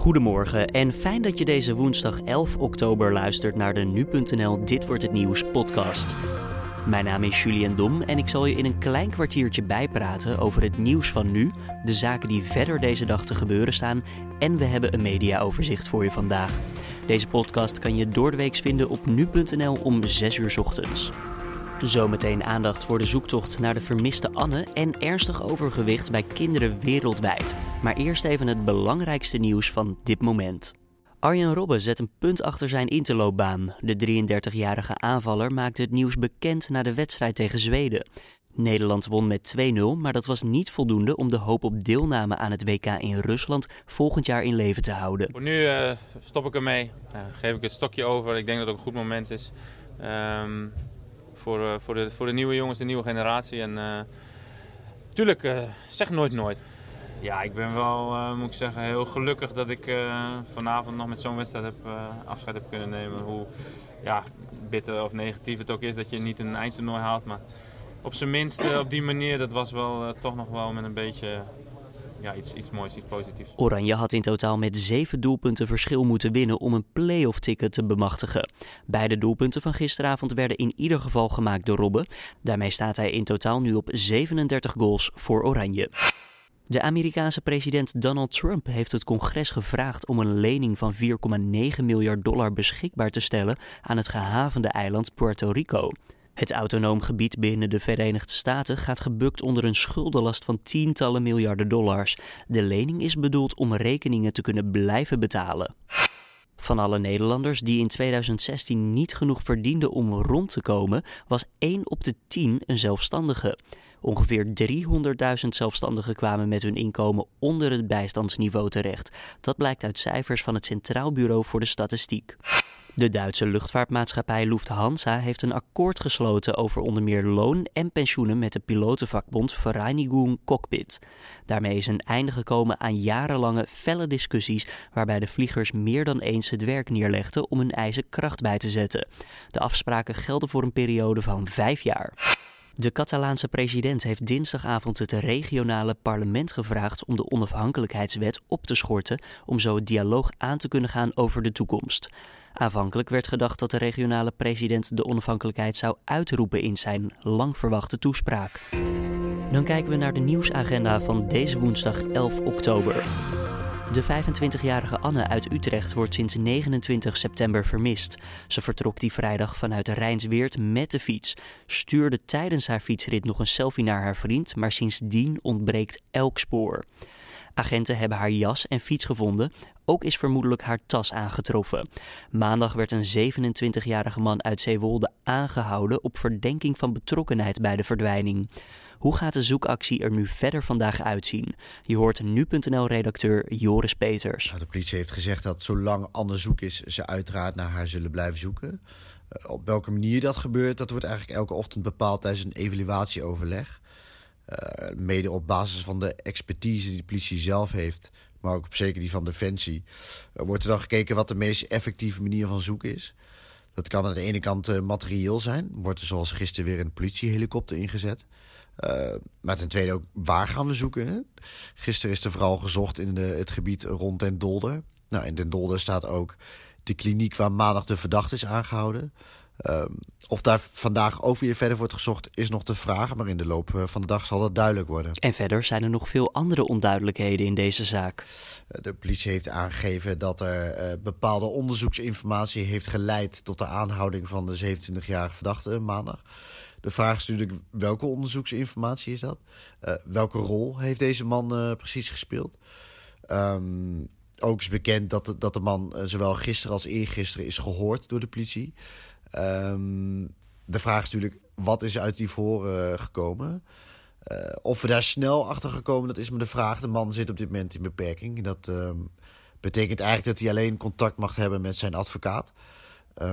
Goedemorgen en fijn dat je deze woensdag 11 oktober luistert naar de nu.nl Dit wordt het nieuws podcast. Mijn naam is Julian Dom en ik zal je in een klein kwartiertje bijpraten over het nieuws van nu, de zaken die verder deze dag te gebeuren staan en we hebben een mediaoverzicht voor je vandaag. Deze podcast kan je door de week vinden op nu.nl om 6 uur ochtends. Zometeen aandacht voor de zoektocht naar de vermiste Anne en ernstig overgewicht bij kinderen wereldwijd. Maar eerst even het belangrijkste nieuws van dit moment. Arjen Robben zet een punt achter zijn interloopbaan. De 33-jarige aanvaller maakte het nieuws bekend na de wedstrijd tegen Zweden. Nederland won met 2-0, maar dat was niet voldoende om de hoop op deelname aan het WK in Rusland volgend jaar in leven te houden. Voor nu uh, stop ik ermee, uh, geef ik het stokje over. Ik denk dat het ook een goed moment is. Um, voor, uh, voor, de, voor de nieuwe jongens, de nieuwe generatie. En natuurlijk, zeg nooit nooit. Ja, ik ben wel, moet ik zeggen, heel gelukkig dat ik vanavond nog met zo'n wedstrijd heb, afscheid heb kunnen nemen. Hoe ja, bitter of negatief het ook is dat je niet een eindtoernooi haalt. Maar op zijn minst op die manier, dat was wel toch nog wel met een beetje ja, iets, iets moois, iets positiefs. Oranje had in totaal met zeven doelpunten verschil moeten winnen om een play-off ticket te bemachtigen. Beide doelpunten van gisteravond werden in ieder geval gemaakt door Robben. Daarmee staat hij in totaal nu op 37 goals voor Oranje. De Amerikaanse president Donald Trump heeft het congres gevraagd om een lening van 4,9 miljard dollar beschikbaar te stellen aan het gehavende eiland Puerto Rico. Het autonoom gebied binnen de Verenigde Staten gaat gebukt onder een schuldenlast van tientallen miljarden dollars. De lening is bedoeld om rekeningen te kunnen blijven betalen. Van alle Nederlanders die in 2016 niet genoeg verdienden om rond te komen, was 1 op de 10 een zelfstandige. Ongeveer 300.000 zelfstandigen kwamen met hun inkomen onder het bijstandsniveau terecht. Dat blijkt uit cijfers van het Centraal Bureau voor de Statistiek. De Duitse luchtvaartmaatschappij Lufthansa heeft een akkoord gesloten over onder meer loon en pensioenen met de pilotenvakbond Vereinigung Cockpit. Daarmee is een einde gekomen aan jarenlange felle discussies waarbij de vliegers meer dan eens het werk neerlegden om hun eisen kracht bij te zetten. De afspraken gelden voor een periode van vijf jaar. De Catalaanse president heeft dinsdagavond het regionale parlement gevraagd om de onafhankelijkheidswet op te schorten om zo het dialoog aan te kunnen gaan over de toekomst. Aanvankelijk werd gedacht dat de regionale president de onafhankelijkheid zou uitroepen in zijn lang verwachte toespraak. Dan kijken we naar de nieuwsagenda van deze woensdag 11 oktober. De 25-jarige Anne uit Utrecht wordt sinds 29 september vermist. Ze vertrok die vrijdag vanuit Rijnsweert met de fiets, stuurde tijdens haar fietsrit nog een selfie naar haar vriend, maar sindsdien ontbreekt elk spoor. Agenten hebben haar jas en fiets gevonden. Ook is vermoedelijk haar tas aangetroffen. Maandag werd een 27-jarige man uit Zeewolde aangehouden op verdenking van betrokkenheid bij de verdwijning. Hoe gaat de zoekactie er nu verder vandaag uitzien? Je hoort nu.nl-redacteur Joris Peters. Nou, de politie heeft gezegd dat zolang Anne zoek is, ze uiteraard naar haar zullen blijven zoeken. Uh, op welke manier dat gebeurt, dat wordt eigenlijk elke ochtend bepaald tijdens een evaluatieoverleg. Uh, mede op basis van de expertise die de politie zelf heeft, maar ook op zeker die van Defensie, uh, wordt er dan gekeken wat de meest effectieve manier van zoeken is. Dat kan aan de ene kant uh, materieel zijn. Wordt er zoals gisteren weer een politiehelikopter ingezet. Maar ten tweede ook, waar gaan we zoeken? Gisteren is er vooral gezocht in de, het gebied rond Den Dolder. Nou, in Den Dolder staat ook de kliniek waar maandag de verdachte is aangehouden. Uh, of daar vandaag ook weer verder wordt gezocht, is nog de vraag. Maar in de loop eh, van de dag zal dat duidelijk worden. En verder zijn er nog veel andere onduidelijkheden in deze zaak. De politie heeft aangegeven dat er uh, bepaalde onderzoeksinformatie heeft geleid tot de aanhouding van de 27-jarige verdachte maandag. De vraag is natuurlijk welke onderzoeksinformatie is dat? Uh, welke rol heeft deze man uh, precies gespeeld? Um, ook is bekend dat de, dat de man zowel gisteren als eergisteren is gehoord door de politie. Um, de vraag is natuurlijk, wat is uit die voor gekomen? of we daar snel achter gekomen, dat is me de vraag. De man zit op dit moment in beperking. Dat um, betekent eigenlijk dat hij alleen contact mag hebben met zijn advocaat.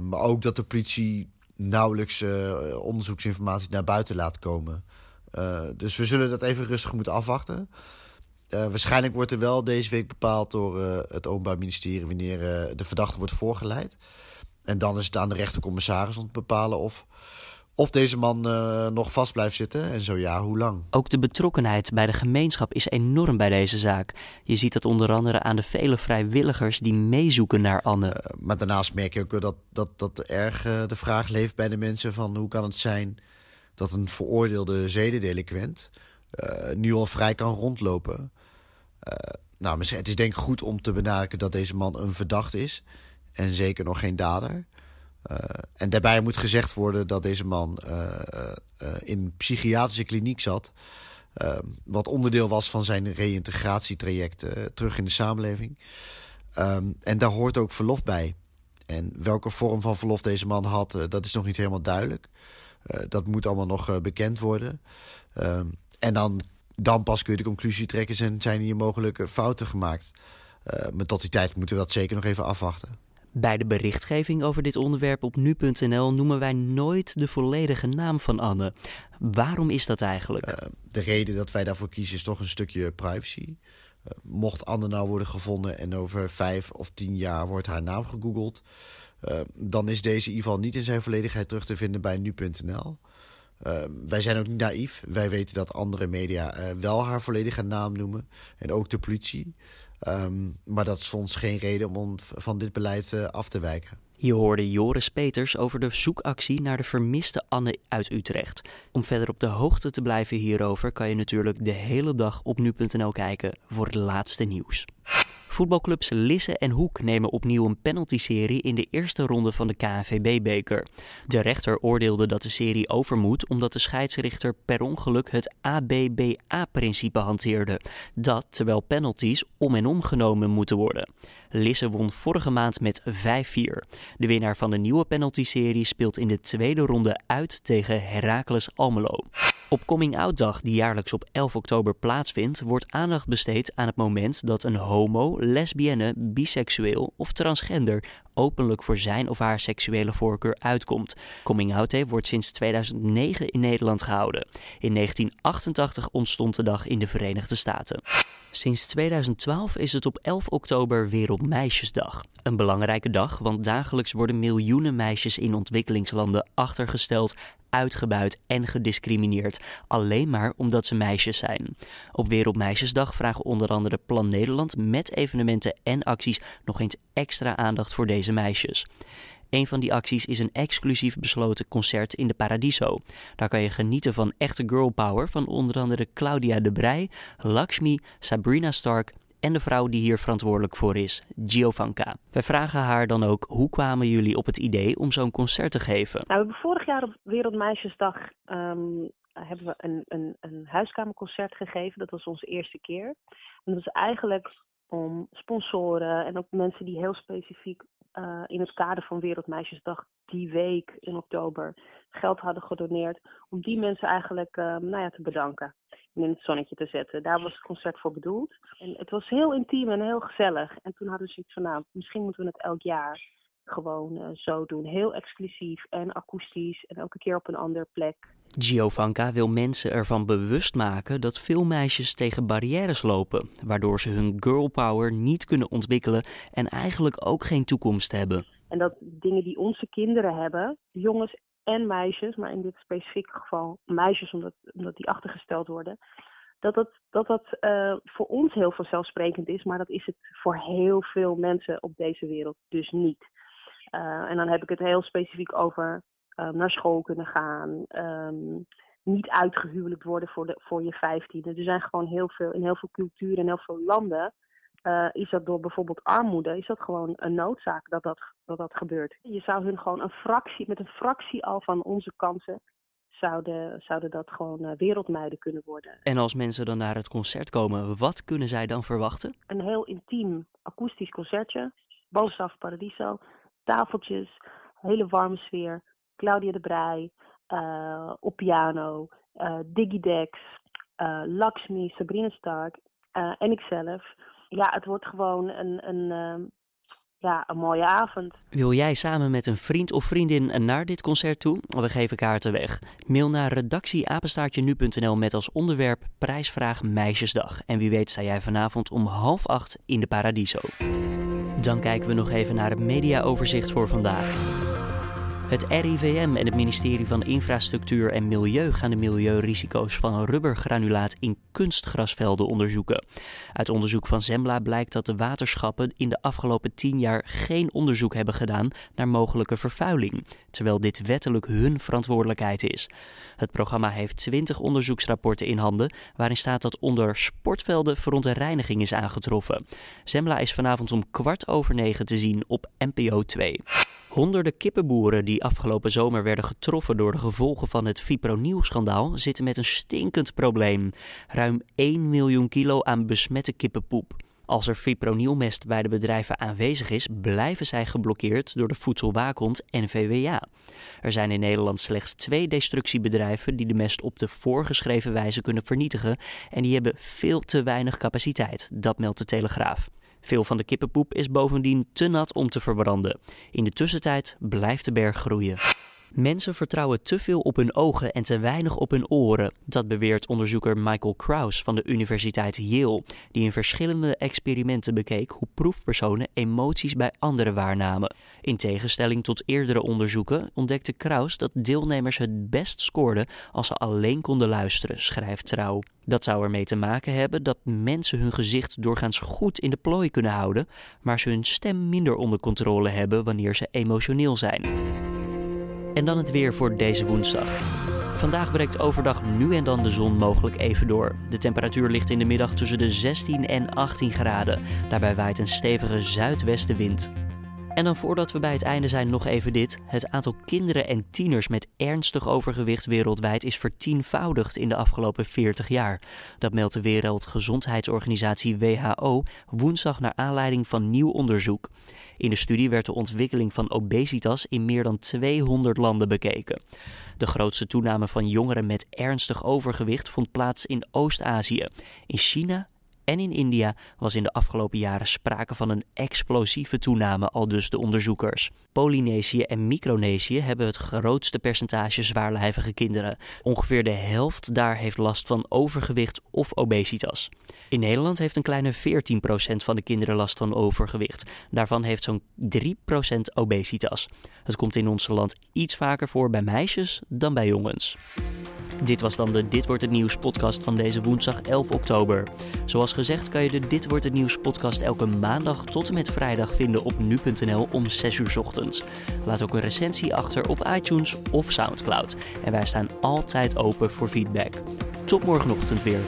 maar ook dat de politie nauwelijks uh, onderzoeksinformatie naar buiten laat komen. Dus we zullen dat even rustig moeten afwachten. Waarschijnlijk wordt er wel deze week bepaald door het Openbaar Ministerie wanneer de verdachte wordt voorgeleid. En dan is het aan de rechtercommissaris om te bepalen of, of deze man uh, nog vast blijft zitten en zo ja, hoe lang. Ook de betrokkenheid bij de gemeenschap is enorm bij deze zaak. Je ziet dat onder andere aan de vele vrijwilligers die meezoeken naar Anne. Uh, maar daarnaast merk je ook dat, dat, dat erg uh, de vraag leeft bij de mensen van hoe kan het zijn dat een veroordeelde zedendelinquent nu al vrij kan rondlopen. nou, het is denk ik goed om te benadrukken dat deze man een verdacht is en zeker nog geen dader. Uh, en daarbij moet gezegd worden dat deze man uh, uh, in een psychiatrische kliniek zat. wat onderdeel was van zijn reïntegratietraject terug in de samenleving. Um, en daar hoort ook verlof bij. En welke vorm van verlof deze man had, dat is nog niet helemaal duidelijk. dat moet allemaal nog bekend worden. Um, en dan, dan pas kun je de conclusie trekken... zijn, zijn hier mogelijke fouten gemaakt. maar tot die tijd moeten we dat zeker nog even afwachten. Bij de berichtgeving over dit onderwerp op nu.nl noemen wij nooit de volledige naam van Anne. Waarom is dat eigenlijk? Uh, de reden dat wij daarvoor kiezen is toch een stukje privacy. Uh, mocht Anne nou worden gevonden en over vijf of tien jaar wordt haar naam gegoogeld... Uh, dan is deze in ieder geval niet in zijn volledigheid terug te vinden bij nu.nl. wij zijn ook niet naïef. Wij weten dat andere media wel haar volledige naam noemen. En ook de politie. Um, maar dat is voor ons geen reden om van dit beleid uh, af te wijken. Je hoorde Joris Peters over de zoekactie naar de vermiste Anne uit Utrecht. Om verder op de hoogte te blijven hierover kan je natuurlijk de hele dag op nu.nl kijken voor het laatste nieuws. Voetbalclubs Lisse en Hoek nemen opnieuw een penalty-serie in de eerste ronde van de KNVB-beker. De rechter oordeelde dat de serie over moet omdat de scheidsrechter per ongeluk het ABBA-principe hanteerde. Dat terwijl penalties om en om genomen moeten worden. Lisse won vorige maand met 5-4. De winnaar van de nieuwe penalty-serie speelt in de tweede ronde uit tegen Heracles Almelo. Op Coming Out Dag, die jaarlijks op 11 oktober plaatsvindt, wordt aandacht besteed aan het moment dat een homo, lesbienne, biseksueel of transgender openlijk voor zijn of haar seksuele voorkeur uitkomt. Coming Out Day wordt sinds 2009 in Nederland gehouden. In 1988 ontstond de dag in de Verenigde Staten. Sinds 2012 is het op 11 oktober Wereldmeisjesdag. Een belangrijke dag, want dagelijks worden miljoenen meisjes in ontwikkelingslanden achtergesteld, uitgebuit en gediscrimineerd, alleen maar omdat ze meisjes zijn. Op Wereldmeisjesdag vragen onder andere Plan Nederland met evenementen en acties nog eens extra aandacht voor deze meisjes. Een van die acties is een exclusief besloten concert in de Paradiso. Daar kan je genieten van echte girl power van onder andere Claudia de Brij, Lakshmi, Sabrina Stark en de vrouw die hier verantwoordelijk voor is, Giovanka. Wij vragen haar dan ook hoe kwamen jullie op het idee om zo'n concert te geven? Nou, we hebben vorig jaar op Wereldmeisjesdag um, hebben we een, een, een huiskamerconcert gegeven. Dat was onze eerste keer. En dat was eigenlijk om sponsoren en ook mensen die heel specifiek uh, in het kader van Wereldmeisjesdag die week in oktober geld hadden gedoneerd. Om die mensen eigenlijk uh, nou ja, te bedanken en in het zonnetje te zetten. Daar was het concert voor bedoeld. En het was heel intiem en heel gezellig. En toen hadden we zoiets van, nou, misschien moeten we het elk jaar gewoon uh, zo doen. Heel exclusief en akoestisch en elke keer op een andere plek. Giovanka wil mensen ervan bewust maken dat veel meisjes tegen barrières lopen, waardoor ze hun girl power niet kunnen ontwikkelen en eigenlijk ook geen toekomst hebben. En dat dingen die onze kinderen hebben, jongens en meisjes, maar in dit specifieke geval meisjes omdat, omdat die achtergesteld worden, dat dat, dat, dat uh, voor ons heel vanzelfsprekend is, maar dat is het voor heel veel mensen op deze wereld dus niet. Uh, en dan heb ik het heel specifiek over uh, naar school kunnen gaan, um, niet uitgehuwelijkd worden voor, de, voor je vijftiende. Er zijn gewoon heel veel, in heel veel culturen en heel veel landen uh, is dat door bijvoorbeeld armoede, is dat gewoon een noodzaak dat dat, dat dat gebeurt. Je zou hun gewoon een fractie, met een fractie al van onze kansen, zouden, zouden dat gewoon uh, wereldmeiden kunnen worden. En als mensen dan naar het concert komen, wat kunnen zij dan verwachten? Een heel intiem akoestisch concertje, Bovenstaf Paradiso, tafeltjes, hele warme sfeer, Claudia de Brij, uh, op piano, uh, Diggy Dex, uh, Lakshmi, Sabrina Stark en ikzelf ja, het wordt gewoon een, een, uh, ja, een mooie avond. Wil jij samen met een vriend of vriendin naar dit concert toe? We geven kaarten weg. Mail naar redactieapenstaartje.nu.nl met als onderwerp prijsvraag Meisjesdag. En wie weet sta jij vanavond om half acht in de Paradiso. Dan kijken we nog even naar het mediaoverzicht voor vandaag. Het RIVM en het ministerie van Infrastructuur en Milieu gaan de milieurisico's van rubbergranulaat in kunstgrasvelden onderzoeken. Uit onderzoek van Zembla blijkt dat de waterschappen in de afgelopen tien jaar geen onderzoek hebben gedaan naar mogelijke vervuiling, terwijl dit wettelijk hun verantwoordelijkheid is. Het programma heeft 20 onderzoeksrapporten in handen waarin staat dat onder sportvelden verontreiniging is aangetroffen. Zembla is vanavond om kwart over negen te zien op NPO 2. Honderden kippenboeren die afgelopen zomer werden getroffen door de gevolgen van het fipronil-schandaal zitten met een stinkend probleem. Ruim 1 miljoen kilo aan besmette kippenpoep. Als er fipronilmest bij de bedrijven aanwezig is, blijven zij geblokkeerd door de Voedselwaakhond en VWA. Er zijn in Nederland slechts twee destructiebedrijven die de mest op de voorgeschreven wijze kunnen vernietigen en die hebben veel te weinig capaciteit, dat meldt de Telegraaf. Veel van de kippenpoep is bovendien te nat om te verbranden. In de tussentijd blijft de berg groeien. Mensen vertrouwen te veel op hun ogen en te weinig op hun oren. Dat beweert onderzoeker Michael Kraus van de Universiteit Yale, die in verschillende experimenten bekeek hoe proefpersonen emoties bij anderen waarnamen. In tegenstelling tot eerdere onderzoeken ontdekte Kraus dat deelnemers het best scoorden als ze alleen konden luisteren, schrijft Trouw. Dat zou ermee te maken hebben dat mensen hun gezicht doorgaans goed in de plooi kunnen houden, maar ze hun stem minder onder controle hebben wanneer ze emotioneel zijn. En dan het weer voor deze woensdag. Vandaag breekt overdag nu en dan de zon mogelijk even door. De temperatuur ligt in de middag tussen de 16 en 18 graden. Daarbij waait een stevige zuidwestenwind. En dan voordat we bij het einde zijn nog even dit. Het aantal kinderen en tieners met ernstig overgewicht wereldwijd is vertienvoudigd in de afgelopen 40 jaar. Dat meldt de Wereldgezondheidsorganisatie WHO woensdag naar aanleiding van nieuw onderzoek. In de studie werd de ontwikkeling van obesitas in meer dan 200 landen bekeken. De grootste toename van jongeren met ernstig overgewicht vond plaats in Oost-Azië, in China en in India was in de afgelopen jaren sprake van een explosieve toename, al dus de onderzoekers. Polynesië en Micronesië hebben het grootste percentage zwaarlijvige kinderen. Ongeveer de helft daar heeft last van overgewicht of obesitas. In Nederland heeft een kleine 14% van de kinderen last van overgewicht. Daarvan heeft zo'n 3% obesitas. Het komt in ons land iets vaker voor bij meisjes dan bij jongens. Dit was dan de Dit wordt het nieuws podcast van deze woensdag 11 oktober. Zoals gezegd kan je de Dit wordt het nieuws podcast elke maandag tot en met vrijdag vinden op nu.nl om 6 uur ochtends. Laat ook een recensie achter op iTunes of SoundCloud. En wij staan altijd open voor feedback. Tot morgenochtend weer.